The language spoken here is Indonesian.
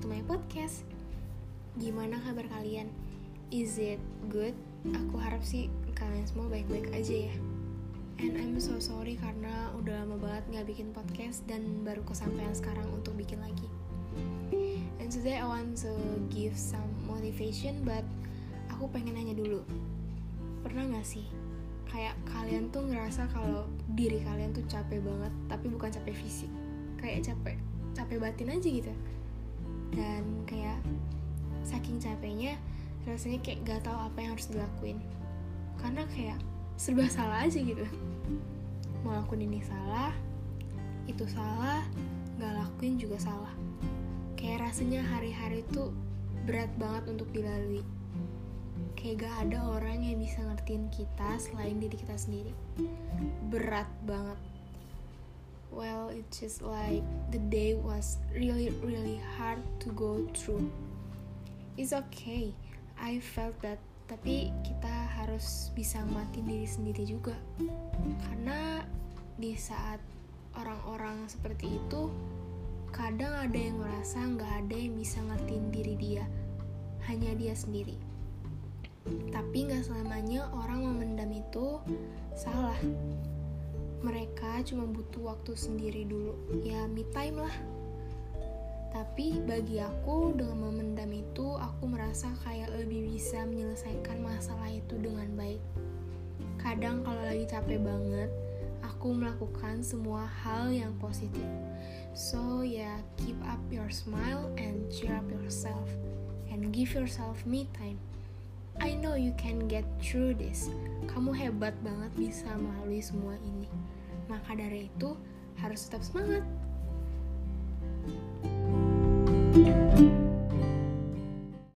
to my podcast. Gimana kabar kalian? Is it good? Aku harap sih kalian semua baik-baik aja ya. And I'm so sorry karena udah lama banget nggak bikin podcast dan baru kesampaian sekarang untuk bikin lagi. And today I want to give some motivation, but aku pengen nanya dulu. Pernah nggak sih kayak kalian tuh ngerasa kalau diri kalian tuh capek banget, tapi bukan capek fisik, kayak capek capek batin aja gitu. Dan kayak saking capeknya rasanya kayak gak tahu apa yang harus dilakuin. Karena kayak serba salah aja gitu. Mau lakuin ini salah itu salah gak lakuin juga salah. Kayak rasanya hari-hari itu berat banget untuk dilalui. Kayak gak ada orang yang bisa ngertiin kita selain diri kita sendiri. Berat banget well it's just like the day was really really hard to go through. It's okay. I felt that tapi kita harus bisa mati diri sendiri juga. Karena di saat orang-orang seperti itu kadang ada yang merasa nggak ada yang bisa ngertiin diri dia hanya dia sendiri. Tapi nggak selamanya orang memendam itu salah mereka cuma butuh waktu sendiri dulu ya me time lah tapi bagi aku dengan memendam itu aku merasa kayak lebih bisa menyelesaikan masalah itu dengan baik. Kadang kalau lagi capek banget, aku melakukan semua hal yang positif. So ya, yeah, keep up your smile and cheer up yourself and give yourself me time. I know you can get through this. Kamu hebat banget bisa melalui semua ini. Maka dari itu, harus tetap semangat. thank you